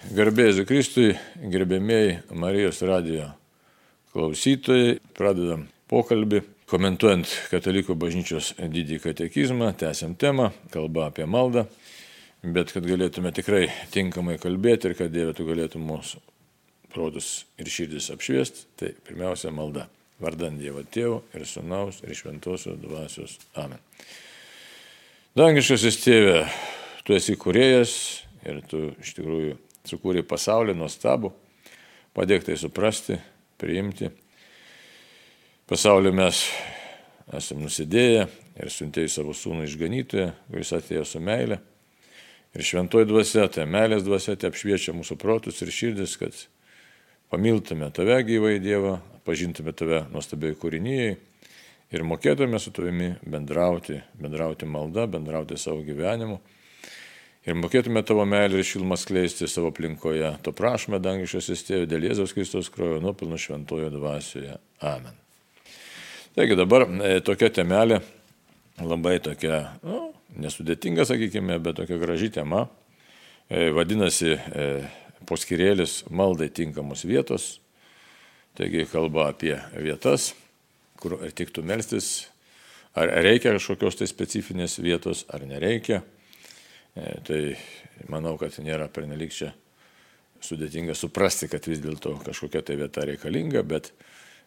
Garbėjai Kristui, gerbėmiai Marijos radijo klausytojai, pradedam pokalbį, komentuojant Katalikų bažnyčios didį katekizmą, tęsiam temą, kalba apie maldą, bet kad galėtume tikrai tinkamai kalbėti ir kad Dieve tu galėtum mūsų protus ir širdis apšviesti, tai pirmiausia malda. Vardant Dievo Tėvo ir Sūnaus ir Šventosios Dvasios. Amen. Dangiškasis Tėve, tu esi kuriejas ir tu iš tikrųjų sukūrė pasaulį nuostabų, padėk tai suprasti, priimti. Pasaulį mes esame nusidėję ir siuntėjai savo sūnų išganytoją, kuris atėjo su meile. Ir šventoji dvasia, tai meilės dvasia, tai apšviečia mūsų protus ir širdis, kad pamiltume tave gyvai Dievą, pažintume tave nuostabiai kūrinyjei ir mokėtume su tavimi bendrauti, bendrauti maldą, bendrauti savo gyvenimu ir mokėtume tavo meilę ir šilmą skleisti savo aplinkoje. To prašome, dangiškasis tėvė, dėl Jėzaus Kristus krojo nuopilno šventojo dvasioje. Amen. Taigi dabar e, tokia temelė, labai tokia, nu, nesudėtinga, sakykime, bet tokia graži tema. E, vadinasi, e, poskirėlis maldai tinkamos vietos. Taigi kalba apie vietas, kur tiktų melstis, ar reikia kažkokios tai specifinės vietos, ar nereikia. E, tai manau, kad nėra pernelik čia sudėtinga suprasti, kad vis dėlto kažkokia tai vieta reikalinga, bet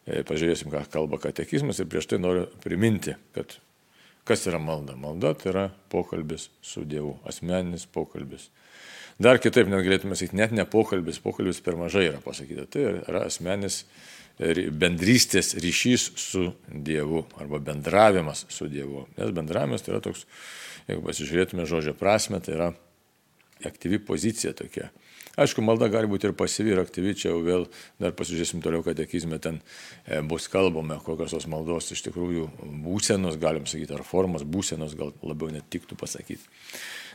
e, pažiūrėsim, ką kalba katekizmas ir prieš tai noriu priminti, kad kas yra malda. Malda tai yra pokalbis su Dievu, asmeninis pokalbis. Dar kitaip net galėtume sakyti, net ne pokalbis, pokalbis per mažai yra pasakyta. Tai yra asmenis bendrystės ryšys su Dievu arba bendravimas su Dievu. Nes bendravimas tai yra toks jeigu pasižiūrėtume žodžio prasme, tai yra aktyvi pozicija tokia. Aišku, malda gali būti ir pasyvi, ir aktyvi, čia jau vėl dar pasižiūrėsim toliau, kad ekizme ten e, bus kalbame, kokios tos maldos iš tikrųjų būsenos, galim sakyti, ar formos būsenos gal labiau netiktų pasakyti.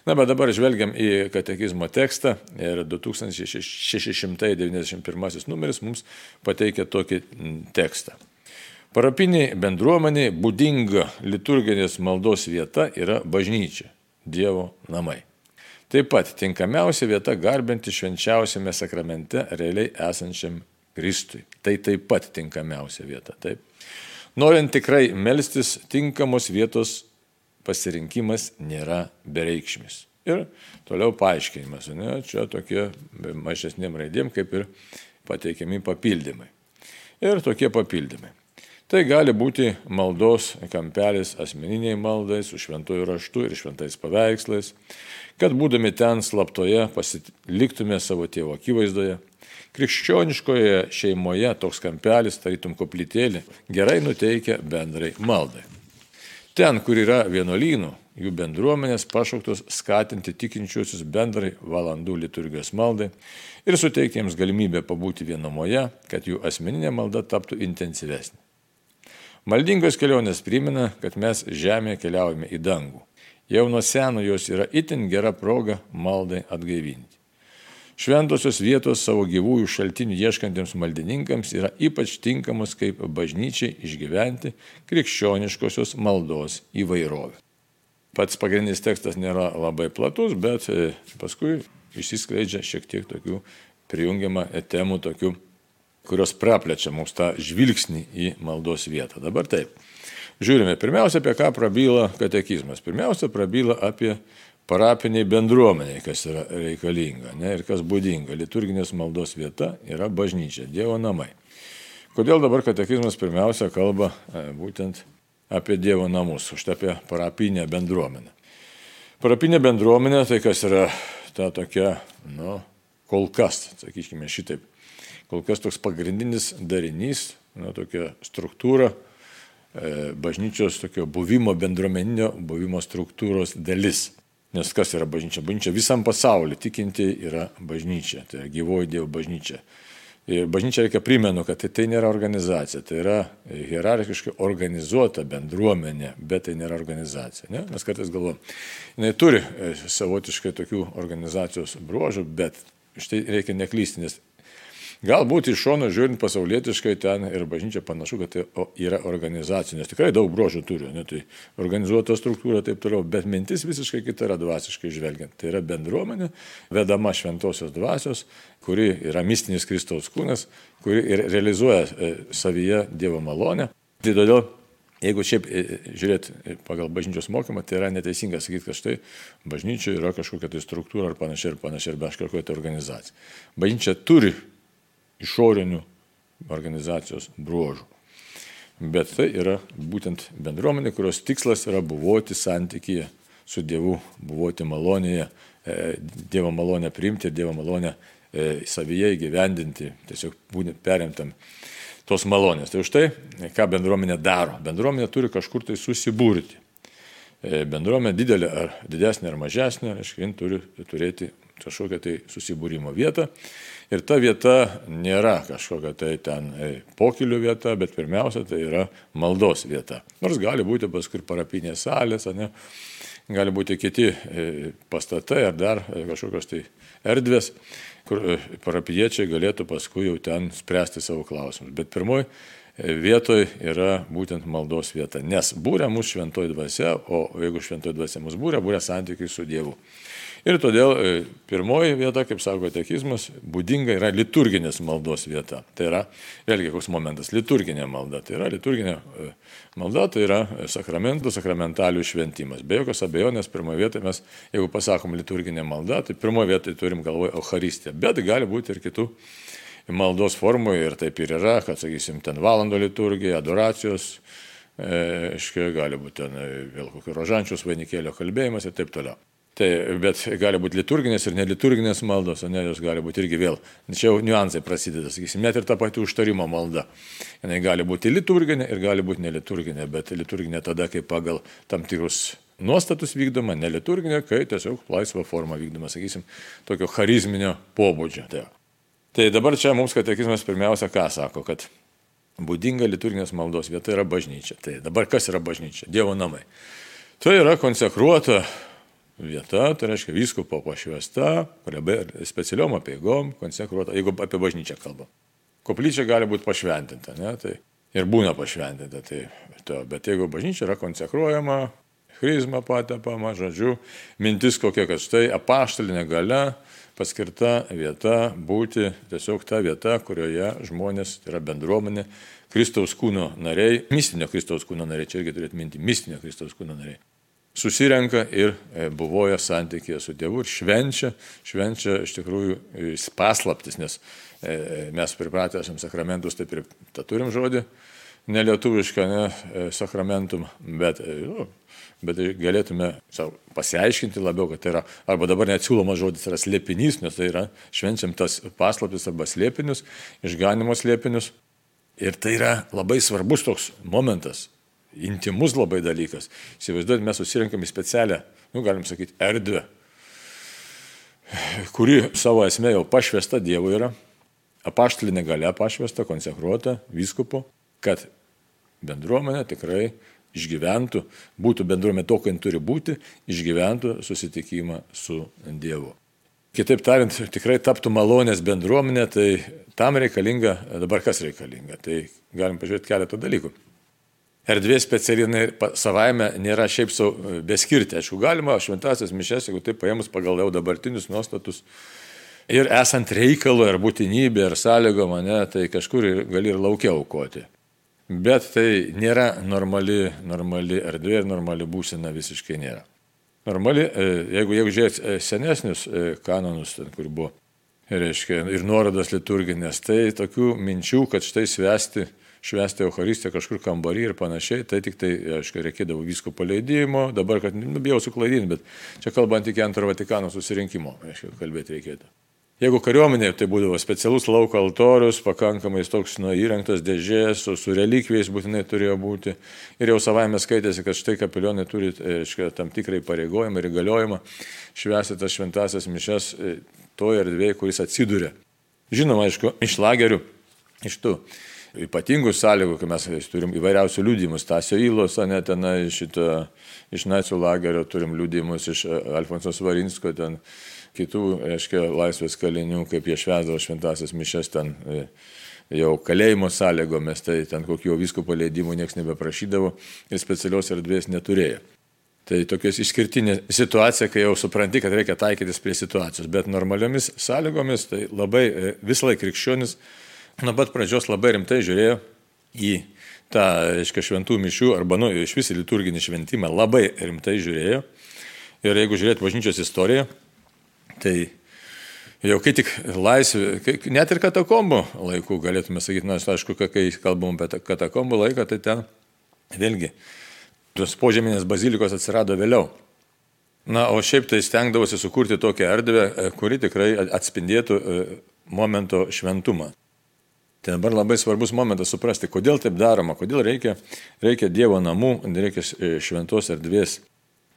Na, bet dabar žvelgiam į katekizmo tekstą ir 2691 numeris mums pateikia tokį tekstą. Parapiniai bendruomeniai būdinga liturginės maldos vieta yra bažnyčia, Dievo namai. Taip pat tinkamiausia vieta garbinti švenčiausiame sakramente realiai esančiam Kristui. Tai taip pat tinkamiausia vieta. Taip. Norint tikrai melstis, tinkamos vietos pasirinkimas nėra bereikšmis. Ir toliau paaiškinimas, ne, čia tokie mažesniem raidėm kaip ir pateikiami papildymai. Ir tokie papildymai. Tai gali būti maldos kampelis asmeniniai maldai su šventuoju raštu ir šventais paveikslais, kad būdami ten slaptoje pasiliktume savo tėvo akivaizdoje. Krikščioniškoje šeimoje toks kampelis, tarytum koplytėlį, gerai nuteikia bendrai maldai. Ten, kur yra vienuolynų, jų bendruomenės pašauktos skatinti tikinčiuosius bendrai valandų liturgijos maldai ir suteikti jiems galimybę pabūti vienumoje, kad jų asmeninė malda taptų intensyvesnė. Maldingos kelionės primena, kad mes žemėje keliaujame į dangų. Jau nuo seno jos yra itin gera proga maldai atgaivinti. Šventosios vietos savo gyvųjų šaltinių ieškantiems maldininkams yra ypač tinkamos kaip bažnyčiai išgyventi krikščioniškosios maldos įvairovę. Pats pagrindinis tekstas nėra labai platus, bet e, paskui išsiskleidžia šiek tiek tokių prijungiama temų tokių kurios praplečia mums tą žvilgsnį į maldos vietą. Dabar taip. Žiūrime, pirmiausia, apie ką prabyla katekizmas. Pirmiausia, prabyla apie parapiniai bendruomeniai, kas yra reikalinga ne, ir kas būdinga. Liturginės maldos vieta yra bažnyčia, Dievo namai. Kodėl dabar katekizmas pirmiausia kalba e, būtent apie Dievo namus, už apie parapinę bendruomenę. Parapinė bendruomenė, tai kas yra ta tokia, nu, kol kas, sakykime šitaip, kol kas toks pagrindinis darinys, na, tokia struktūra, e, bažnyčios tokio buvimo, bendruomeninio buvimo struktūros dalis. Nes kas yra bažnyčia? Bažnyčia visam pasauliu tikinti yra bažnyčia, tai yra gyvoji Dievo bažnyčia. Ir bažnyčia reikia primenu, kad tai, tai nėra organizacija, tai yra hierarchiškai organizuota bendruomenė, bet tai nėra organizacija. Ne? Mes kartais galvom, jinai turi e, savotiškai tokių organizacijos bruožų, bet štai reikia neklysti, nes Galbūt iš šono žiūrint pasaulietiškai ten ir bažnyčia panašu, kad tai yra organizacinė, nes tikrai daug brožų turi, ne, tai organizuota struktūra taip toliau, bet mintis visiškai kita yra dvasiškai žvelgiant. Tai yra bendruomenė, vedama šventosios dvasios, kuri yra mistinis Kristaus kūnas, kuri ir realizuoja e, savyje Dievo malonę. Tai todėl Jeigu šiaip e, žiūrėt pagal bažnyčios mokymą, tai yra neteisinga sakyti, kad štai bažnyčioje yra kažkokia tai struktūra ar panašiai ir panašiai, ar kažkokia tai organizacija. Bažnyčia turi išorinių organizacijos bruožų. Bet tai yra būtent bendruomenė, kurios tikslas yra buvoti santykyje su Dievu, buvoti malonėje, e, Dievo malonę priimti ir Dievo malonę e, savyje įgyvendinti, tiesiog būtent perimtam tos malonės. Tai už tai, ką bendruomenė daro. Bendruomenė turi kažkur tai susibūrti. E, bendruomenė didelė ar didesnė ar mažesnė, reiškia, jin turi turėti kažkokią tai susibūrimo vietą. Ir ta vieta nėra kažkokia tai ten pokilių vieta, bet pirmiausia tai yra maldos vieta. Nors gali būti paskui parapinės salės, ne, gali būti kiti pastatai ar dar kažkokios tai erdvės, kur parapiečiai galėtų paskui jau ten spręsti savo klausimus. Bet pirmoji vietoj yra būtent maldos vieta, nes būrė mūsų šventoji dvasia, o jeigu šventoji dvasia mūsų būrė, būrė santykiai su Dievu. Ir todėl e, pirmoji vieta, kaip sako katekizmas, būdinga yra liturginės maldos vieta. Tai yra, vėlgi, koks momentas, liturginė malda. Tai yra liturginė e, malda, tai yra sakramentų, sakramentalių šventimas. Be jokios abejonės, pirmoje vietoje mes, jeigu pasakom liturginė malda, tai pirmoje vietoje turim galvoje Eucharistiją. Bet gali būti ir kitų maldos formų ir taip ir yra, kad, sakysim, ten valandų liturgija, adoracijos, e, aiškiai, gali būti ten vėl kokio rožančiaus vainikėlio kalbėjimas ir taip toliau. Tai, bet gali būti liturginės ir neliturginės maldos, o ne jos gali būti irgi vėl. Čia jau niuansai prasideda, sakysim, net ir ta pati užtarimo malda. Jis gali būti liturginė ir gali būti neliturginė, bet liturginė tada, kai pagal tam tikrus nuostatus vykdoma, neliturginė, kai tiesiog laisva forma vykdoma, sakysim, tokio charizminio pobūdžio. Tai, tai dabar čia mums katekizmas pirmiausia ką sako, kad būdinga liturginės maldos vieta yra bažnyčia. Tai dabar kas yra bažnyčia? Dievo namai. Tai yra konsekruota vieta, tai reiškia vyskupo pašvesta, specialiom apieigom, konsekruota, jeigu apie bažnyčią kalbam. Koplyčia gali būti pašventinta, ne, tai ir būna pašventinta, tai to, bet jeigu bažnyčia yra konsekruojama, chrizma patepama, žodžiu, mintis kokia, kad štai apaštalinė gale paskirta vieta būti tiesiog ta vieta, kurioje žmonės, tai yra bendruomenė, Kristaus kūno nariai, mistinio Kristaus kūno nariai, čia irgi turėtų minti, mistinio Kristaus kūno nariai susirenka ir e, buvoja santykėje su Dievu ir švenčia, švenčia iš tikrųjų e, paslaptis, nes e, mes pripratę esam sakramentus, taip ir tą turim žodį, nelietuvišką, ne, sakramentum, bet, nu, bet galėtume savo pasiaiškinti labiau, kad tai yra, arba dabar net siūlomas žodis yra slėpinys, nes tai yra švenčiam tas paslaptis arba slėpinius, išganimo slėpinius. Ir tai yra labai svarbus toks momentas, intimus labai dalykas. Įsivaizduojat, mes susirinkam į specialią, nu, galim sakyti, erdvę, kuri savo esmė jau pašvesta Dievo yra, apaštalinė gale pašvesta, konsekruota vyskupo, kad bendruomenė tikrai išgyventų, būtų bendruomenė to, kai turi būti, išgyventų susitikimą su Dievu. Kitaip tariant, tikrai taptų malonės bendruomenė, tai tam reikalinga, dabar kas reikalinga, tai galim pažiūrėti keletą dalykų erdvė speciali savaime nėra šiaip savo e, beskirti. Aišku, galima šventasias mišes, jeigu taip paėmus pagal jau dabartinius nuostatus. Ir esant reikalo ar būtinybė ar sąlygo mane, tai kažkur ir gali ir laukia aukoti. Bet tai nėra normali, normali erdvė ir normali būsena visiškai nėra. Normali, e, jeigu, jeigu žiūrėt e, senesnius kanonus, ten, kur buvo, reiškia, ir nuorodas liturginės, tai tokių minčių, kad štai svesti švęsti Euharistiją kažkur kambarį ir panašiai, tai tik tai, aišku, reikėdavo visko paleidimo, dabar, kad, nu, bijau suklaidinti, bet čia kalbant iki antrojo Vatikano susirinkimo, aišku, kalbėti reikėtų. Jeigu kariuomenė, tai būdavo specialus lauko altorius, pakankamai toks nu, įrengtas dėžės, su, su relikvijais būtinai turėjo būti. Ir jau savaime skaitėsi, kad štai kapelionai turi aiškia, tam tikrą įpareigojimą ir įgaliojimą švęsti tas šventasias mišes toje erdvėje, kuris atsiduria. Žinoma, aišku, iš lagerių, iš tų ypatingų sąlygų, kai mes turim įvairiausių liūdimus, Tasio Įlos, ne tenai šito, iš nacijų lagerio turim liūdimus iš Alfonso Svarinsko, ten kitų, aiškiai, laisvės kalinių, kaip jie švesdavo šventasias mišes ten e, jau kalėjimo sąlygomis, tai ten kokių visko paleidimų niekas nebeprašydavo ir specialios erdvės neturėjo. Tai tokios išskirtinė situacija, kai jau supranti, kad reikia taikytis prie situacijos, bet normaliomis sąlygomis tai labai e, vis laik krikščionis nuo pat pradžios labai rimtai žiūrėjo į tą, reiškia, šventų mišių arba, nu, iš vis liturginį šventimą labai rimtai žiūrėjo. Ir jeigu žiūrėt bažnyčios istoriją, tai jau kai tik laisvė, net ir katakombų laikų galėtume sakyti, nors aišku, kai kalbam apie katakombų laiką, tai ten vėlgi tos požeminės bazilikos atsirado vėliau. Na, o šiaip tai stengdavosi sukurti tokią erdvę, kuri tikrai atspindėtų e, momento šventumą. Tai dabar labai svarbus momentas suprasti, kodėl taip daroma, kodėl reikia, reikia Dievo namų, reikia e, šventos erdvės.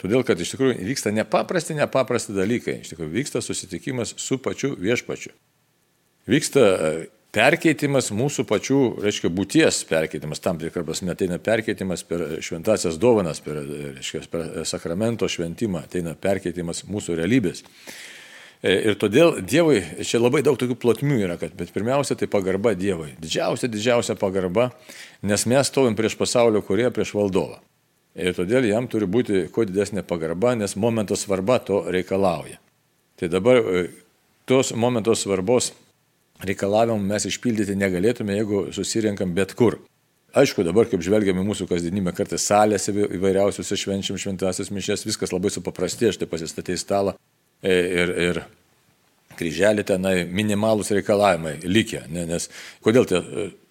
Todėl, kad iš tikrųjų vyksta nepaprasti, nepaprasti dalykai. Iš tikrųjų vyksta susitikimas su pačiu viešpačiu. Vyksta e, perkeitimas mūsų pačių, reiškia, būties perkeitimas, tam tikrą prasme ateina perkeitimas per šventasias dovanas, per, reiškia, per sakramento šventimą, ateina perkeitimas mūsų realybės. E, ir todėl Dievui, čia labai daug tokių plotmių yra, kad, bet pirmiausia, tai pagarba Dievui. Didžiausia, didžiausia pagarba, nes mes stovim prieš pasaulio kurie, prieš valdovą. Ir todėl jam turi būti kuo didesnė pagarba, nes momento svarba to reikalauja. Tai dabar e, tos momento svarbos reikalavimų mes išpildyti negalėtume, jeigu susirinkam bet kur. Aišku, dabar, kaip žvelgiame mūsų kasdienybę, kartais salėse įvairiausiuose švenčiam šventasias mišės, viskas labai supaprastė, štai pasistatė į stalą, ir, ir kryželį tenai minimalus reikalavimai likę, ne, nes kodėl tai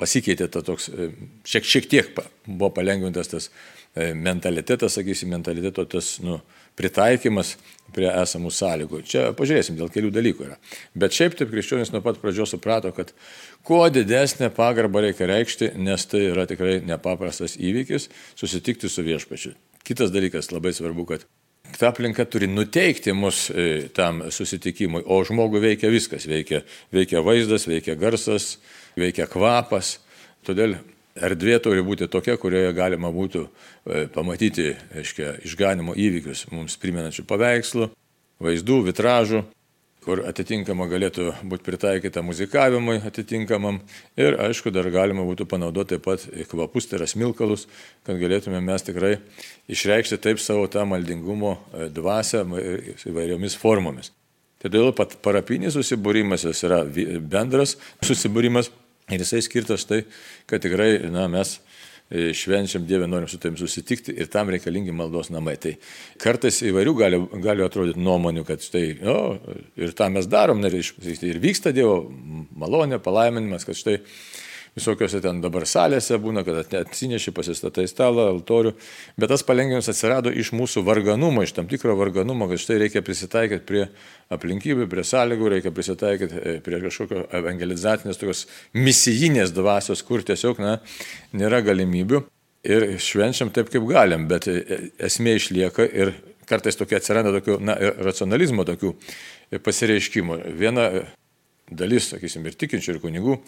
pasikeitė ta toks, e, šiek, šiek tiek buvo palengvintas tas mentalitetas, sakysim, mentaliteto tas nu, pritaikymas prie esamų sąlygų. Čia pažiūrėsim, dėl kelių dalykų yra. Bet šiaip taip krikščionis nuo pat pradžios suprato, kad kuo didesnę pagarbą reikia reikšti, nes tai yra tikrai nepaprastas įvykis susitikti su viešpačiu. Kitas dalykas labai svarbu, kad ta aplinka turi nuteikti mus e, tam susitikimui, o žmogų veikia viskas, veikia, veikia vaizdas, veikia garsas, veikia kvapas. Todėl erdvė turi būti tokia, kurioje galima būtų e, pamatyti aiškia, išganimo įvykius mums primenančių paveikslų, vaizdų, vitražų kur atitinkama galėtų būti pritaikyta muzikavimui atitinkamam ir aišku dar galima būtų panaudoti taip pat kvapus, tai yra smilkalus, kad galėtume mes tikrai išreikšti taip savo tą maldingumo e, dvasę įvairiomis formomis. Todėl pat parapinis susibūrimas jis yra bendras susibūrimas ir jisai skirtas tai, kad tikrai na, mes švenčiam Dievę, norim su tavim susitikti ir tam reikalingi maldos namai. Tai kartais įvairių gali, gali atrodyti nuomonių, kad štai, o, ir tą mes darom, ir vyksta Dievo malonė, palaiminimas, kad štai visokiose ten dabar salėse būna, kad atsineši, pasistatai stalą, altorių, bet tas palengvinimas atsirado iš mūsų varganumo, iš tam tikro varganumo, kad štai reikia prisitaikyti prie aplinkybių, prie sąlygų, reikia prisitaikyti e, prie kažkokio evangelizacinės, tokios misijinės dvasios, kur tiesiog na, nėra galimybių ir švenčiam taip, kaip galim, bet e, e, esmė išlieka ir kartais tokia atsiranda tokių, na, racionalizmo tokių pasireiškimų. Viena dalis, sakysim, ir tikinčių, ir kunigų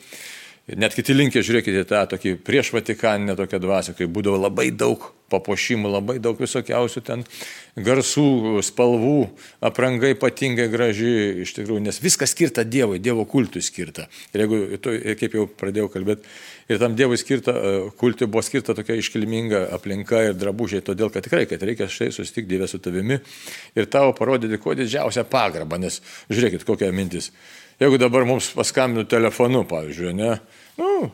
Net kiti linkė, žiūrėkite, tą tokį prieš Vatikaninę tokią dvasę, kai būdavo labai daug papuošimų, labai daug visokiausių ten garsų, spalvų, apranga ypatingai graži, iš tikrųjų, nes viskas skirta Dievui, Dievo kultui skirta. Ir jeigu, kaip jau pradėjau kalbėti, ir tam Dievui skirta, e, kultui buvo skirta tokia iškilminga aplinka ir drabužiai, todėl kad tikrai, kad reikia štai susitikti Dievę su tavimi ir tavo parodyti kuo didžiausią pagarbą, nes žiūrėkit, kokia mintis. Jeigu dabar mums paskambinu telefonu, pavyzdžiui, ne, nu,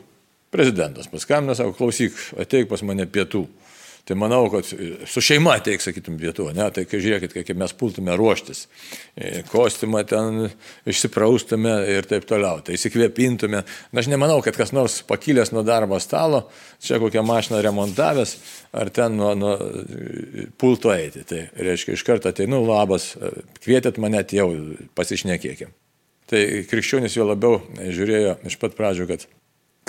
prezidentas paskambina, sako, klausyk, ateik pas mane pietų. Tai manau, kad su šeima ateik, sakytum, pietų, ne, tai kai žiūrėkit, kaip mes pultume ruoštis. E, Kostimą ten išsipraustume ir taip toliau, tai įsikvėpintume. Na, aš nemanau, kad kas nors pakilęs nuo darbo stalo, čia kokią mašiną remontavęs, ar ten nuo, nuo pulto eiti. Tai reiškia, iš karto ateinu, labas, kvietėt mane, jau pasišnekėkim. Tai krikščionis jo labiau žiūrėjo iš pat pradžių, kad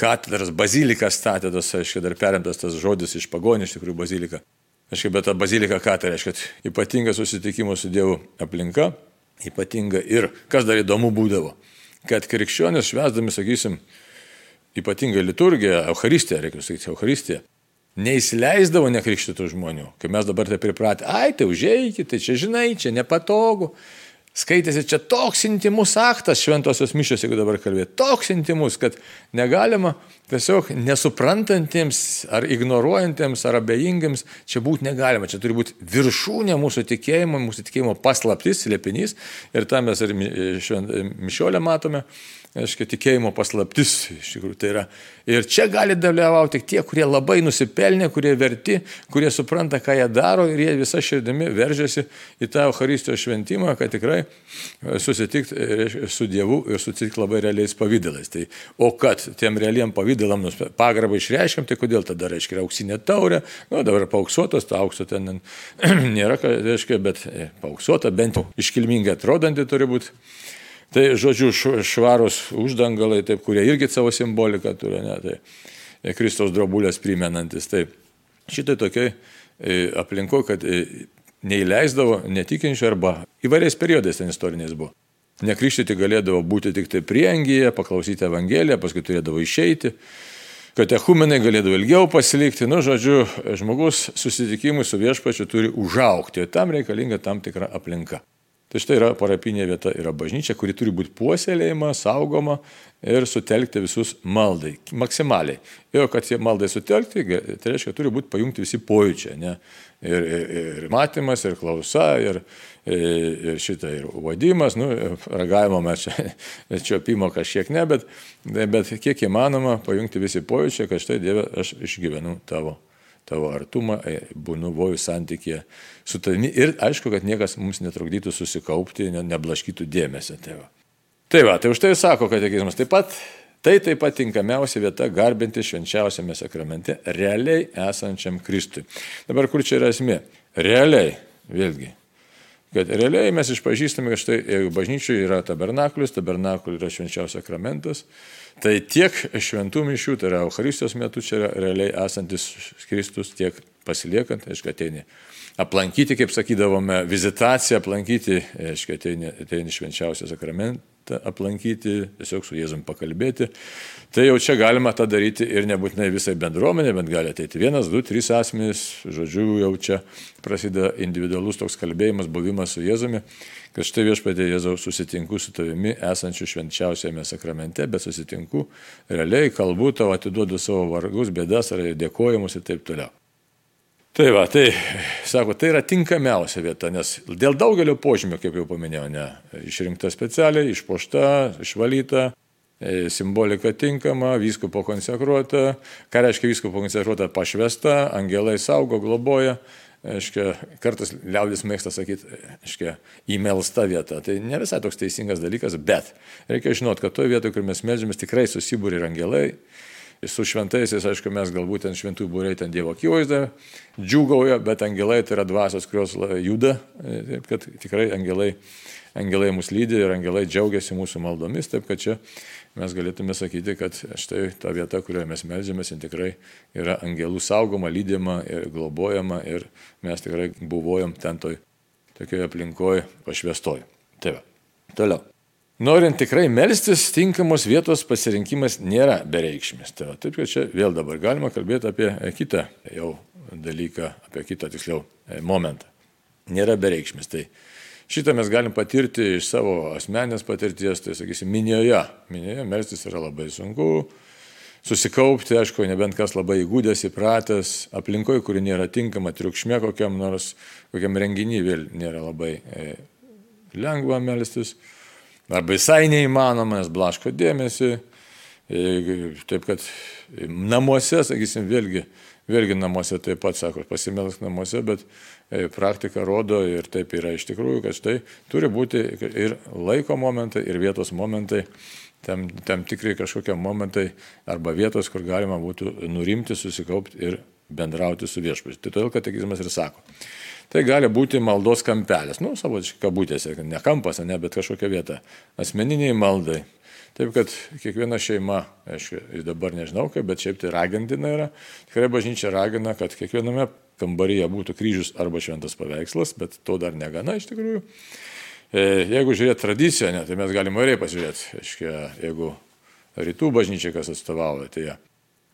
katedras, bazilika statė, tas, aiškiai, dar perimtas tas žodis iš pagonį, iš tikrųjų bazilika. Aiškiai, bet ta bazilika ką tai reiškia, ypatinga susitikimo su Dievu aplinka, ypatinga ir, kas dar įdomu būdavo, kad krikščionis švesdami, sakysim, ypatingą liturgiją, Eucharistiją, reikia sakyti, Eucharistiją, neįsileisdavo nekrikštytų žmonių, kai mes dabar tai pripratę, ai, tai užėjkite, tai čia žinai, čia nepatogu, Skaitėsi čia toks intimus aktas šventosios mišios, jeigu dabar kalbėt, toks intimus, kad negalima tiesiog nesuprantantiems ar ignoruojantiems ar abejingiems čia būti negalima. Čia turi būti viršūnė mūsų tikėjimo, mūsų tikėjimo paslaptis, slėpinys. Ir tą mes ir mišiolę matome aiškiai, tikėjimo paslaptis. Iš tikrųjų, tai yra. Ir čia gali dalyvauti tik tie, kurie labai nusipelnė, kurie verti, kurie supranta, ką jie daro ir jie visą širdimi veržiasi į tą Euharistijos šventimą, kad tikrai susitikti su Dievu ir susitikti labai realiais pavydalais. Tai, o kad tiem realiem pavydalam pagarbą išreiškiam, tai kodėl tada reiškia auksinė taurė, nu dabar pauksuotas, to aukso ten nėra, reiškia, bet e, pauksuota, bent jau iškilmingai atrodanti turi būti. Tai, žodžiu, švarus uždangalai, taip, kurie irgi savo simboliką turi, ne, tai e, Kristaus drobulės primenantis. Tai šitai tokiai e, aplinko, kad e, neįleisdavo netikinčių arba įvairiais periodais ten istoriniais buvo. Nekrikštyti galėdavo būti tik tai priengyje, paklausyti Evangeliją, paskui turėdavo išeiti, kad echumenai galėdavo ilgiau pasilikti. Nu, žodžiu, žmogus susitikimui su viešpačiu turi užaukti, o tam reikalinga tam tikra aplinka. Tai štai yra parapinė vieta, yra bažnyčia, kuri turi būti puoselėjama, saugoma ir sutelkti visus maldai, maksimaliai. Ir kad jie maldai sutelkti, tai reiškia, turi būti pajungti visi pojūčiai. Ne? Ir, ir, ir matymas, ir klausa, ir, ir šitą, ir vadimas, nu, ragavimo mes čia, čiopimo kažkiek ne, bet, bet kiek įmanoma pajungti visi pojūčiai, kad štai Dieve, aš išgyvenu tavo tavo artumą, e, būnu vojų santykėje su tavimi ir aišku, kad niekas mums netrukdytų susikaupti, ne, neblaškytų dėmesio tėvą. Tai va, tai už tai sako katekizmas taip pat. Tai taip pat tinkamiausia vieta garbinti švenčiausiame sakramente realiai esančiam Kristui. Dabar kur čia yra esmė? Realiai, vėlgi, kad realiai mes išpažįstame, kad štai bažnyčioje yra tabernakulis, tabernakulis yra švenčiausias sakramentas, Tai tiek šventų mišių, tai yra Euharistijos metu čia yra realiai esantis Kristus, tiek pasiliekant, aišku, ateini aplankyti, kaip sakydavome, vizitaciją aplankyti, aišku, ateini, ateini švenčiausią sakramentą aplankyti, tiesiog su Jėzum pakalbėti. Tai jau čia galima tą daryti ir nebūtinai visai bendruomenė, bet gali ateiti vienas, du, trys asmenys, žodžiu, jau čia prasideda individualus toks kalbėjimas, buvimas su Jėzumi kad štai viešpatė Jėzau susitinku su tavimi esančiu švenčiausiame sakramente, bet susitinku realiai, kalbu tau, atiduodu savo vargus, bėdas ar dėkojimus ir taip toliau. Tai va, tai, sako, tai yra tinkamiausia vieta, nes dėl daugelio požymio, kaip jau paminėjau, ne, išrinkta specialiai, išpošta, išvalyta, e, simbolika tinkama, vyskupo konsekruota, ką reiškia vyskupo konsekruota, pašvesta, angelai saugo, globoja, aiškia, kartais liaudis mėgsta sakyti, aiškia, įmelsta vieta. Tai ne visai toks teisingas dalykas, bet reikia žinoti, kad toje vietoje, kur mes melžiamės, tikrai susibūri ir angelai. Su šventaisiais, aišku, mes galbūt ten šventų būriai ten Dievo akivaizdą džiugauja, bet angelai tai yra dvasios, kurios juda, taip kad tikrai angelai, angelai mus lydi ir angelai džiaugiasi mūsų maldomis, taip kad čia mes galėtume sakyti, kad štai ta vieta, kurioje mes melžiamės, tikrai yra angelų saugoma, lydima ir globojama ir mes tikrai buvojom ten toj tokioje aplinkoje pašvestoj. Tai va. Toliau. Norint tikrai melstis, tinkamos vietos pasirinkimas nėra bereikšmis. Tai va, taip, kad čia vėl dabar galima kalbėti apie kitą jau dalyką, apie kitą tiksliau momentą. Nėra bereikšmis. Tai Šitą mes galim patirti iš savo asmenės patirties, tai sakysim, minioje. Minioje melstis yra labai sunku, susikaupti, aišku, nebent kas labai įgūdęs, įpratęs, aplinkoje, kuri nėra tinkama, triukšmė kokiam nors, kokiam renginiui vėl nėra labai e, lengva melstis, arba visai neįmanoma, nes blaško dėmesį. Taip kad namuose, sakysim, vėlgi, vėlgi namuose taip pat sako, pasimelsk namuose, bet E, praktika rodo ir taip yra iš tikrųjų, kad štai turi būti ir laiko momentai, ir vietos momentai, tam, tam tikrai kažkokie momentai arba vietos, kur galima būtų nurimti, susikaupti ir bendrauti su viešpačiu. Tai todėl katekizmas ir sako. Tai gali būti maldos kampelis, nu, savotiškai kabutėse, ne kampas, ne, bet kažkokia vieta. Asmeniniai maldai. Taip kad kiekviena šeima, aišku, dabar nežinau kaip, bet šiaip tai ragintina yra. Tikrai bažnyčia ragina, kad kiekviename kambaryje būtų kryžius arba šventas paveikslas, bet to dar negana iš tikrųjų. E, jeigu žiūrėt tradiciją, ne, tai mes galime įvairiai pasižiūrėti. Aiškia, jeigu rytų bažnyčiai kas atstovauja, tai jie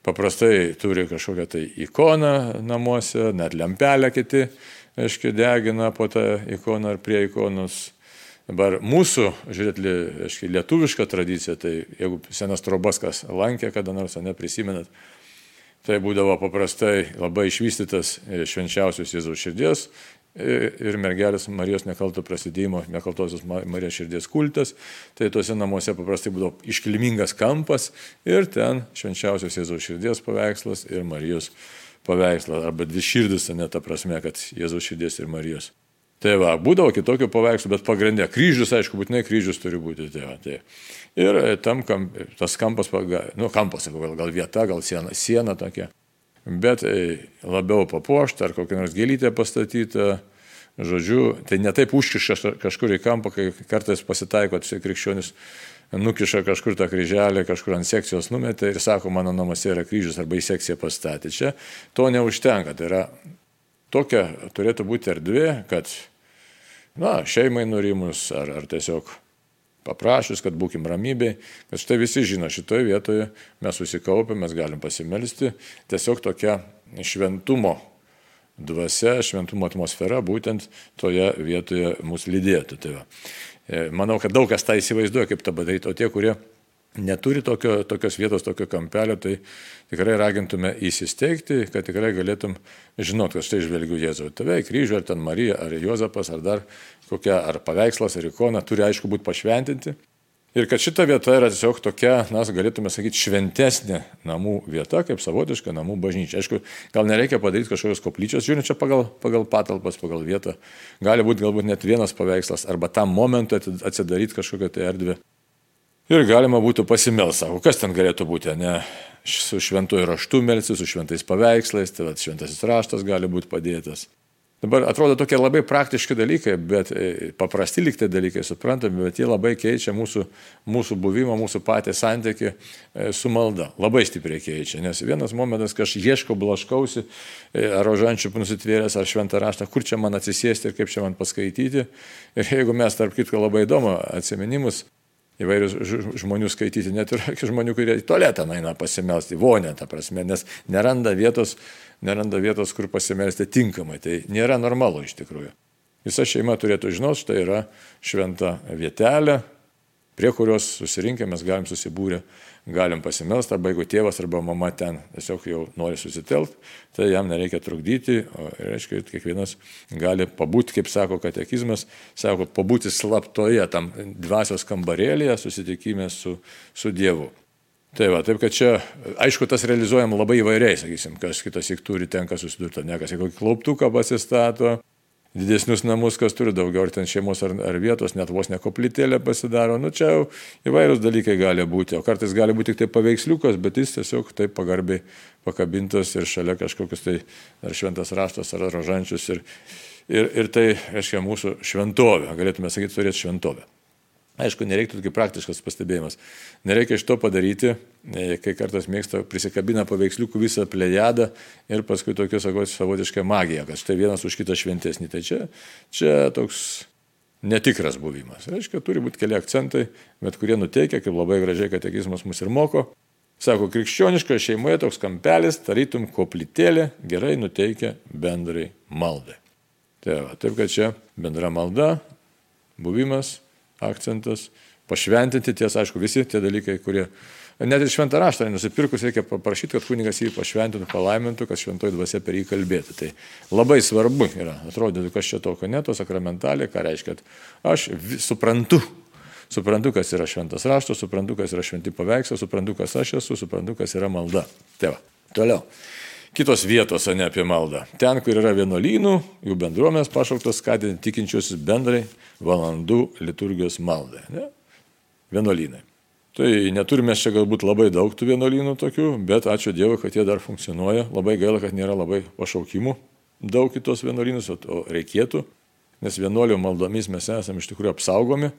paprastai turi kažkokią tai ikoną namuose, net lempelę kiti, aiškiai, degina po tą ikoną ar prie ikonos. Dabar mūsų, žiūrėt, aiškiai, lietuviška tradicija, tai jeigu senas trobas kas lankė, kada nors, neprisimenat, tai būdavo paprastai labai išvystytas švenčiausios Jėzaus širdies ir mergelės Marijos nekalto prasidėjimo, nekaltosios Marijos širdies kultas. Tai tuose namuose paprastai būdavo iškilmingas kampas ir ten švenčiausios Jėzaus širdies paveikslas ir Marijos paveikslas. Arba dvi širdis, ne ta prasme, kad Jėzaus širdies ir Marijos. Tai va, būdavo kitokių paveikslų, bet pagrindė kryžius, aišku, būtinai kryžius turi būti. Tai va, tai. Ir tam kam, tas kampas, nu, kampas, gal, gal vieta, gal siena, siena tokia bet e, labiau papuošta ar kokia nors gėlytė pastatyta. Žodžiu, tai ne taip užkiša kažkur į kampą, kai kartais pasitaiko, tai krikščionis nukiša kažkur tą kryželį, kažkur ant sekcijos numetė ir sako, mano namuose yra kryžius arba į sekciją pastatė. Čia to neužtenka. Tai yra tokia turėtų būti erdvė, kad, na, šeimai nurimus ar, ar tiesiog paprašus, kad būkim ramybėj, kad štai visi žino, šitoje vietoje mes susikaupę, mes galim pasimelsti, tiesiog tokia šventumo dvasia, šventumo atmosfera būtent toje vietoje mus lydėtų. Tai va. E, manau, kad daug kas tą įsivaizduoja, kaip tą padaryti, o tie, kurie neturi tokio, tokios vietos, tokio kampelio, tai tikrai ragintume įsisteigti, kad tikrai galėtum žinot, kad štai žvelgiu Jėzų. Tave į kryžių, ar ten Marija, ar Jozapas, ar dar kokia, ar paveikslas, ar ikona, turi aišku būti pašventinti. Ir kad šita vieta yra tiesiog tokia, na, galėtume sakyti, šventesnė namų vieta, kaip savotiška namų bažnyčia. Aišku, gal nereikia padaryti kažkokios koplyčios, žiūrint čia pagal, pagal patalpas, pagal vietą. Gali būti galbūt net vienas paveikslas, arba tam momentui atsidaryti kažkokią tai erdvę Ir galima būtų pasimelsti, sako, kas ten galėtų būti, ne su šventuoju raštu melsi, su šventais paveikslais, tai šventasis raštas gali būti padėtas. Dabar atrodo tokie labai praktiški dalykai, bet e, paprasti liktai dalykai suprantami, bet jie labai keičia mūsų, mūsų buvimą, mūsų patį santyki e, su malda. Labai stipriai keičia, nes vienas momentas, kai aš ieškau, blaškausi, e, ar rožančių nusitvėręs, ar šventą raštą, kur čia man atsisėsti ir kaip čia man paskaityti. Ir jeigu mes, tarp kitko, labai įdomu atsiminimus įvairius žmonių skaityti, net ir žmonių, kurie į tualetą eina pasimelsti, vonę, ta prasme, nes neranda vietos, neranda vietos, kur pasimelsti tinkamai. Tai nėra normalu iš tikrųjų. Visa šeima turėtų žinoti, štai yra šventa vietelė, prie kurios susirinkę mes galim susibūrę, galim pasimelsti, arba jeigu tėvas arba mama ten tiesiog jau nori susitelkti, tai jam nereikia trukdyti, o reiškia, kiekvienas gali pabūti, kaip sako katekizmas, sako, pabūti slaptoje tam dvasios kambarėlėje susitikime su, su Dievu. Tai va, taip kad čia, aišku, tas realizuojam labai įvairiai, sakysim, kas kitas tik turi, tenka susidurti, ne kas į kokį klauptuką pasistato, didesnius namus, kas turi daugiau, ar ten šeimos, ar, ar vietos, net vos nekoplitėlė pasidaro. Nu, čia jau įvairūs dalykai gali būti, o kartais gali būti tik tai paveiksliukas, bet jis tiesiog taip pagarbiai pakabintas ir šalia kažkokius tai ar šventas raštas, ar rožančius. Ir, ir, ir tai reiškia mūsų šventovė, galėtume sakyti, turėti šventovę. Aišku, nereiktų tokį praktiškas pastebėjimas. Nereikia iš to padaryti, e, kai kartais mėgsta prisikabina paveiksliukų visą plejadą ir paskui tokius, sakau, savotišką magiją, kad štai vienas už kitą šventesnį. Tai čia, čia toks netikras buvimas. Reiškia, turi būti keli akcentai, bet kurie nuteikia, kaip labai gražiai katekizmas mus ir moko. Sako, krikščioniškoje šeimoje toks kampelis, tarytum koplytėlė, gerai nuteikia bendrai maldai. Tai va, taip, kad čia bendra malda, buvimas akcentas, pašventinti ties, aišku, visi tie dalykai, kurie Net ir šventą raštą nusipirkus reikia paprašyti, kad kunigas jį pašventintų, palaimintų, kad šventoji dvasia per jį kalbėtų. Tai labai svarbu yra, atrodytų, kas čia tokio neto, sakramentalė, ką reiškia, kad aš suprantu, suprantu, kas yra šventas raštas, suprantu, kas yra šventi paveikslai, suprantu, kas aš esu, suprantu, kas yra malda. Tai va, toliau. Kitos vietos, o ne apie maldą. Ten, kur yra vienuolynų, jų bendruomės pašauktos skatinti tikinčiuosius bendrai valandų liturgijos maldai. Ne? Vienuolynai. Tai neturime čia galbūt labai daug tų vienuolynų tokių, bet ačiū Dievui, kad jie dar funkcionuoja. Labai gaila, kad nėra labai pašaukimų daug kitos vienuolynus, o reikėtų, nes vienuolių maldomis mes esame iš tikrųjų apsaugomi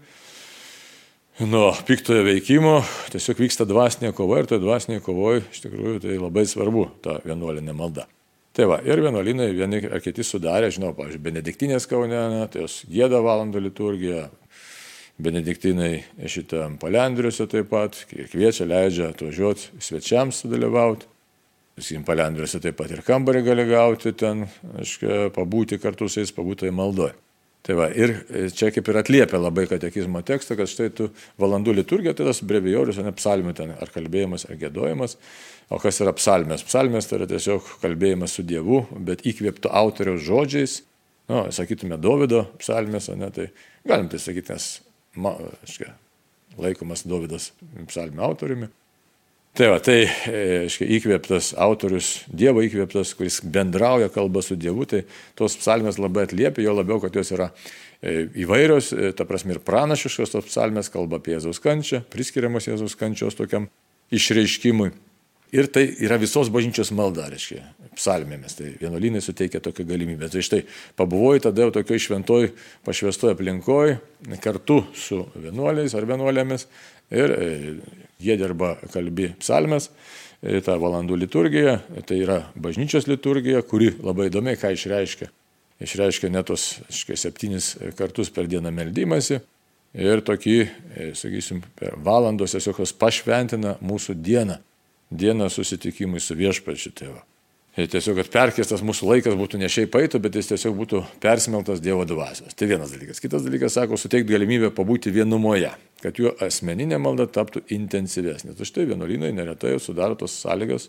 nuo piktojo veikimo, tiesiog vyksta dvasinė kova ir toje dvasinėje kovoje iš tikrųjų tai labai svarbu ta vienuolinė malda. Tai va, ir vienuolinai vieni ar kiti sudarė, žinau, pavyzdžiui, Benediktinės Kaune, tai jos gėda valandų liturgiją, Benediktinai šitą palendriuose taip pat, kviečia, leidžia atvažiuoti svečiams sudalyvauti. Sakykim, palendriuose taip pat ir kambarį gali gauti ten, aiškiai, pabūti kartu su jais, pabūti maldoje. Tai va, ir čia kaip ir atliepia labai katekizmo tekstą, kad štai tu valandų liturgija, tai tas brevijorius, o ne psalmių ten, ar kalbėjimas, ar gėdojimas. O kas yra psalmės? Psalmės tai yra tiesiog kalbėjimas su Dievu, bet įkvėpto autoriaus žodžiais, nu, sakytume, Davido psalmės, o ne, tai galim tai sakyti, nes, ma, aiškia, laikomas Davidas psalmių autoriumi. Tai va, tai, aiškiai, įkvėptas autorius, Dievo įkvėptas, kuris bendrauja kalba su Dievu, tai tos psalmės labai atliepia, jo labiau, kad jos yra e, įvairios, e, ta prasme ir pranašiškos tos psalmės, kalba apie Jėzaus kančią, priskiriamas Jėzaus kančios tokiam išreiškimui. Ir tai yra visos bažnyčios malda, reiškia, psalmėmis. Tai vienuolynai suteikia tokią galimybę. Tai štai pabuvoju tada jau tokioje šventoje, pašvestoje aplinkoje, kartu su vienuoliais ar vienuolėmis. Ir e, jie dirba kalbi psalmes, e, ta valandų liturgija, tai yra bažnyčios liturgija, kuri labai įdomiai ką išreiškia. Išreiškia net tos iškai, septynis kartus per dieną meldymasi. Ir tokį, e, sakysim, per valandos tiesiog pašventina mūsų dieną dieną susitikimui su viešpačiu tėvu. Ir tiesiog, kad perkestas mūsų laikas būtų ne šiaip eitų, bet jis tiesiog būtų persmeltas Dievo dvasios. Tai vienas dalykas. Kitas dalykas, sako, suteikti galimybę pabūti vienumoje, kad jų asmeninė malda taptų intensyvesnė. Tai štai vienuolynai neretai sudaro tos sąlygas,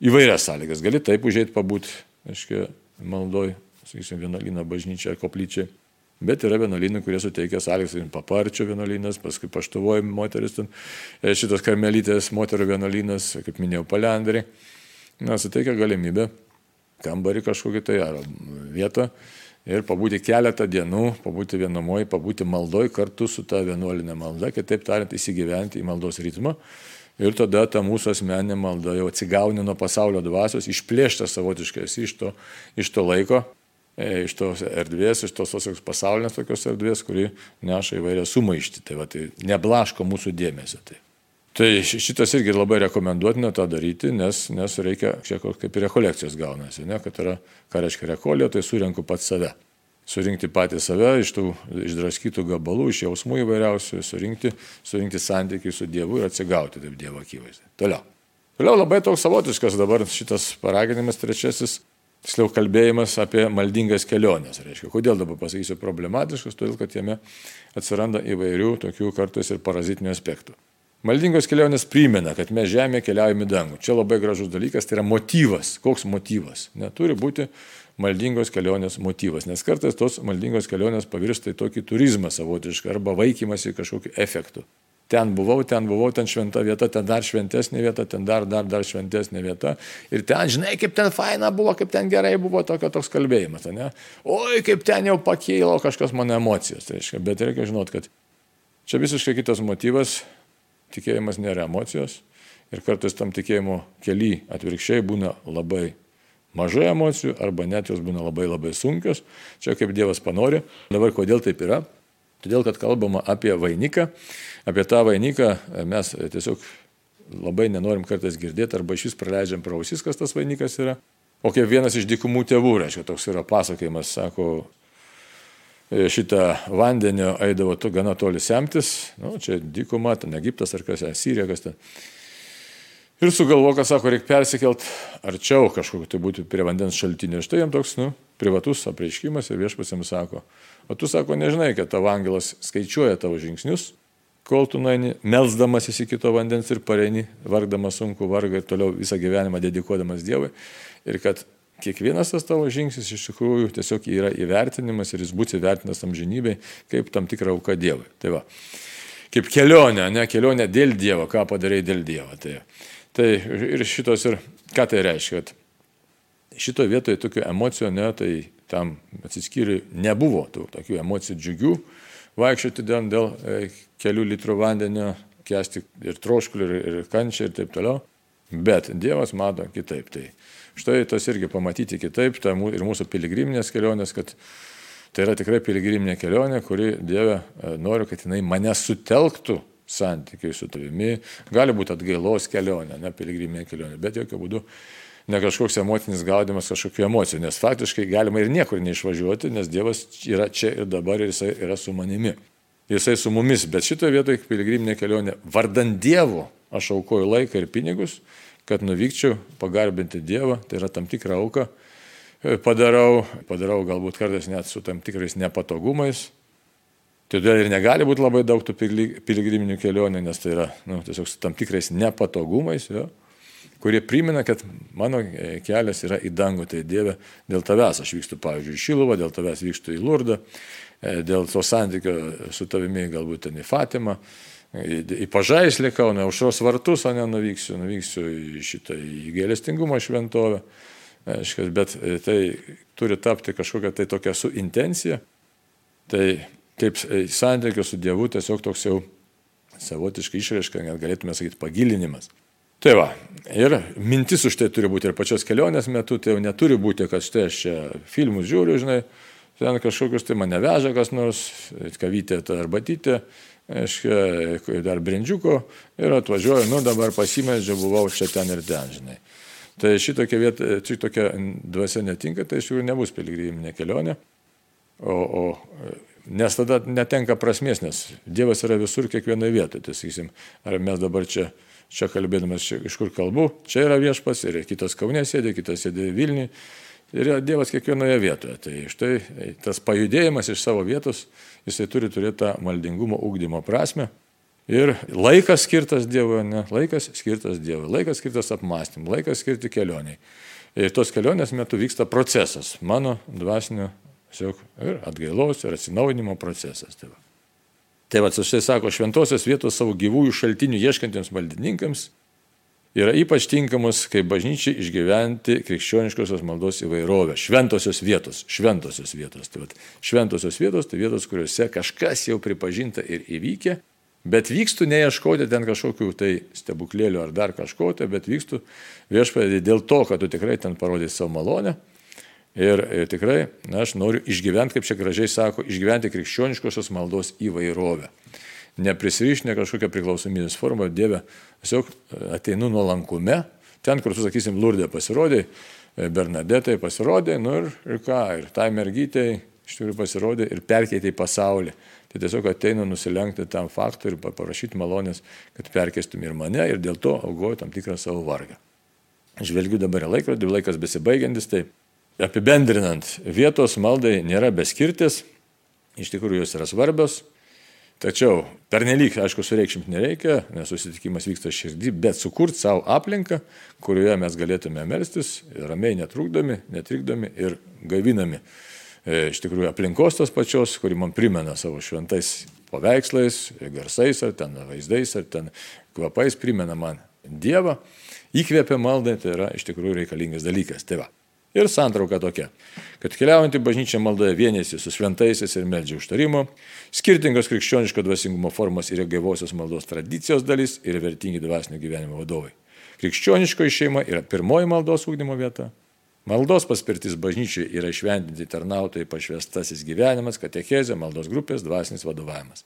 įvairias sąlygas. Gali taip užėjti pabūti, aiškiai, maldoj, sakysim, vienuolyną bažnyčią, koplyčią. Bet yra vienuolynai, kurie suteikia sąlygas, paparčio vienuolynas, paskui paštuvoji moteris, ten, e, šitas karmelytės moterų vienuolynas, kaip minėjau, palendrį. Suteikia galimybę kambarį kažkokį tai ar vietą ir pabūti keletą dienų, pabūti vienamoji, pabūti maldoj kartu su ta vienuolinė malda, kitaip tariant, įsigyventi į maldos ritmą. Ir tada ta mūsų asmeninė malda jau atsigauni nuo pasaulio dvasios, išplėšta savotiškai iš to, iš to laiko, E, iš tos erdvės, iš tos tokios pasaulinės tokios erdvės, kuri neša įvairią sumaištį. Tai, va, tai neblaško mūsų dėmesio. Tai. Tai šitas irgi labai rekomenduotina tą daryti, nes, nes reikia, tiek kaip ir rekolekcijos gaunasi, ne, kad yra, ką reiškia rekolė, tai surenku pat save. Surinkti patį save iš tų išdraskytų gabalų, iš jausmų įvairiausių, surinkti, surinkti santykių su Dievu ir atsigauti taip Dievo akivaizdai. Toliau. Toliau labai toks savotiškas dabar šitas paraginimas trečiasis tiksliau kalbėjimas apie maldingas keliones. Reiškia, kodėl dabar pasakysiu problematiškas, todėl kad jame atsiranda įvairių tokių kartais ir parazitinių aspektų. Maldingos kelionės primena, kad mes Žemėje keliaujame į dangų. Čia labai gražus dalykas, tai yra motyvas. Koks motyvas? Neturi būti maldingos kelionės motyvas, nes kartais tos maldingos kelionės pavirsta į tokį turizmą savotišką arba vaikymasi kažkokiu efektu ten buvau, ten buvau, ten šventa vieta, ten dar šventesnė vieta, ten dar, dar, dar šventesnė vieta. Ir ten, žinai, kaip ten faina buvo, kaip ten gerai buvo tokio toks kalbėjimas, ne? Oi, kaip ten jau pakėlo kažkas mano emocijas. Tai reiškia, bet reikia žinot, kad čia visiškai kitas motyvas, tikėjimas nėra emocijos. Ir kartais tam tikėjimo keli atvirkščiai būna labai mažai emocijų arba net jos būna labai labai sunkios. Čia kaip Dievas panori. Dabar kodėl taip yra? Todėl, kad kalbama apie vainiką, apie tą vainiką mes tiesiog labai nenorim kartais girdėti arba iš vis praleidžiam prausis, kas tas vainikas yra. O kaip vienas iš dykumų tėvų, reiškia, toks yra pasakojimas, sako, e, šitą vandenio eidavo tu gana toli semtis, nu, čia dykuma, ten Egiptas ar kas, Sirija, kas ten. Ir sugalvoja, sako, reikia persikelt arčiau kažkokio, tai būtų prie vandens šaltinio. Štai jam toks, nu, privatus apreiškimas ir viešpas jam sako, o tu sako, nežinai, kad tavo angelas skaičiuoja tavo žingsnius, kol tu nueini, melzdamasis į kito vandens ir pareini, vargdamas sunku vargą ir toliau visą gyvenimą dedikuodamas Dievui. Ir kad kiekvienas tas tavo žingsnis iš tikrųjų tiesiog yra įvertinimas ir jis bus įvertinas amžinybei kaip tam tikra auka Dievui. Tai va, kaip kelionė, ne kelionė dėl Dievo, ką padarai dėl Dievo. Tai Tai ir šitos ir ką tai reiškia, kad šitoje vietoje tokių emocijų, ne, tai tam atsiskyriui nebuvo tų tokių emocijų džiugių, vaikščioti dėl, dėl e, kelių litrų vandenio, kesti ir troškulį, ir, ir kančią ir taip toliau. Bet Dievas mato kitaip. Tai štai tas irgi pamatyti kitaip, tai ir mūsų piligriminės kelionės, kad tai yra tikrai piligriminė kelionė, kuri Dieve e, nori, kad jinai mane sutelktų santykiai su tavimi, gali būti atgailos kelionė, ne piligriminė kelionė, bet jokių būdų ne kažkoks emocinis gaudimas kažkokių emocijų, nes faktiškai galima ir niekur neišvažiuoti, nes Dievas yra čia ir dabar ir jisai yra su manimi. Jisai su mumis, bet šitoje vietoje piligriminė kelionė vardant Dievo aš aukoju laiką ir pinigus, kad nuvykčiau pagarbinti Dievą, tai yra tam tikra auka, padarau, padarau galbūt kartais net su tam tikrais nepatogumais. Todėl ir negali būti labai daug tų piligriminių kelionių, nes tai yra nu, tiesiog su tam tikrais nepatogumais, jo, kurie primena, kad mano kelias yra į dangų, tai Dieve, dėl tavęs aš vykstu, pavyzdžiui, į Šiluvą, dėl tavęs vykstu į Lurdą, e, dėl to santykio su tavimi galbūt ten į Fatimą, į Pažaislį Kauną, aušros vartus, o ne nuvyksiu, nuvyksiu į šitą į gėlestingumo šventovę. Aiškiai, bet e, tai turi tapti kažkokia tai tokia su intencija. Tai kaip e, santykio su Dievu tiesiog toks jau savotiškai išraiška, net galėtume sakyti, pagilinimas. Tai va, ir mintis už tai turi būti ir pačios kelionės metu, tai jau neturi būti, kad štai aš čia filmus žiūriu, žinai, ten kažkokius tai mane veža kas nors, kavytė arba tytė, aiškiai, dar brindžiuko ir atvažiuoju, nu dabar pasimedžiu, buvau čia ten ir ten, žinai. Tai šitokia, vieta, šitokia dvasia netinka, tai iš tikrųjų nebus piligriminė kelionė. O, o Nes tada netenka prasmės, nes Dievas yra visur, kiekvienoje vietoje. Tai sakysim, ar mes dabar čia, čia kalbėdamas, čia, iš kur kalbu, čia yra viešpas ir kitas Kaunė sėdė, kitas sėdė Vilniui. Ir Dievas kiekvienoje vietoje. Tai štai tas pajudėjimas iš savo vietos, jisai turi turėti tą maldingumo ūkdymo prasme. Ir laikas skirtas Dievui, ne, laikas skirtas Dievui, laikas skirtas apmąstymui, laikas skirti kelioniai. Ir tos kelionės metu vyksta procesas mano dvasinio Tiesiog ir atgailos, ir atsinaujinimo procesas. Tai va, tai va štai sako, šventosios vietos savo gyvųjų šaltinių ieškantiems maldininkams yra ypač tinkamos, kaip bažnyčiai išgyventi krikščioniškosios maldos įvairovę. Šventosios vietos, šventosios vietos. Tai va, šventosios vietos tai vietos, kuriuose kažkas jau pripažinta ir įvykė, bet vykstu neieškoti ten kažkokių tai stebuklėlių ar dar kažko, tai bet vykstu viešpadė dėl to, kad tu tikrai ten parodai savo malonę Ir e, tikrai, na, aš noriu išgyventi, kaip čia gražiai sako, išgyventi krikščioniškosios maldos įvairovę. Neprisirišinę kažkokią priklausomybės formą, Dieve, tiesiog e, ateinu nuolankume, ten, kur, sakysim, Lurdė pasirodė, e, Bernadetai pasirodė, nu ir, ir ką, ir tai mergytei iš tikrųjų pasirodė ir perkeitė į pasaulį. Tai tiesiog ateinu nusilenkti tam faktui ir paprašyti malonės, kad perkeistum ir mane ir dėl to augoju tam tikrą savo vargą. Žvelgiu dabar į laikrodį, laikas besibaigiantis, tai Apibendrinant, vietos maldai nėra beskirtis, iš tikrųjų jos yra svarbios, tačiau pernelyg, aišku, sureikšminti nereikia, nes susitikimas vyksta širdį, bet sukurti savo aplinką, kurioje mes galėtume melstis, ramiai netrukdomi, netrikdomi ir gaivinami. E, iš tikrųjų, aplinkos tos pačios, kuri man primena savo šventais paveikslais, garsais ar ten vaizdais, ar ten kvapais, primena man Dievą, įkvėpia maldai, tai yra iš tikrųjų reikalingas dalykas. Tai va. Ir santrauka tokia, kad keliaujantį bažnyčią maldoje vienėsi su šventaisiais ir meldžia užtarimo, skirtingos krikščioniško dvasingumo formos yra gyvosios maldos tradicijos dalis ir vertingi dvasinio gyvenimo vadovai. Krikščioniškoji šeima yra pirmoji maldos ūkdymo vieta. Maldos paspirtis bažnyčiai yra išvendinti tarnautojai pašvestasis gyvenimas, katechezė, maldos grupės, dvasinis vadovavimas.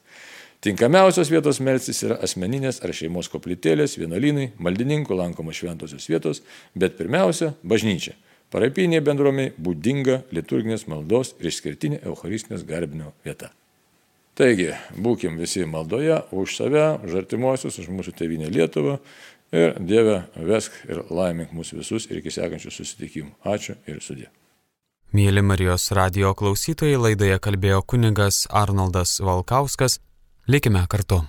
Tinkamiausios vietos melstis yra asmeninės ar šeimos koplytėlės, vienuolynai, maldininkų lankomos šventosios vietos, bet pirmiausia - bažnyčia Parapinė bendruomenė būdinga liturginės maldos ir išskirtinė Eucharistinės garbinio vieta. Taigi, būkim visi maldoje už save, už artimuosius, už mūsų tėvynę Lietuvą ir Dieve vesk ir laimink mūsų visus ir iki sekančių susitikimų. Ačiū ir sudė. Mėly Marijos radio klausytojai, laidoje kalbėjo kunigas Arnoldas Valkauskas. Likime kartu.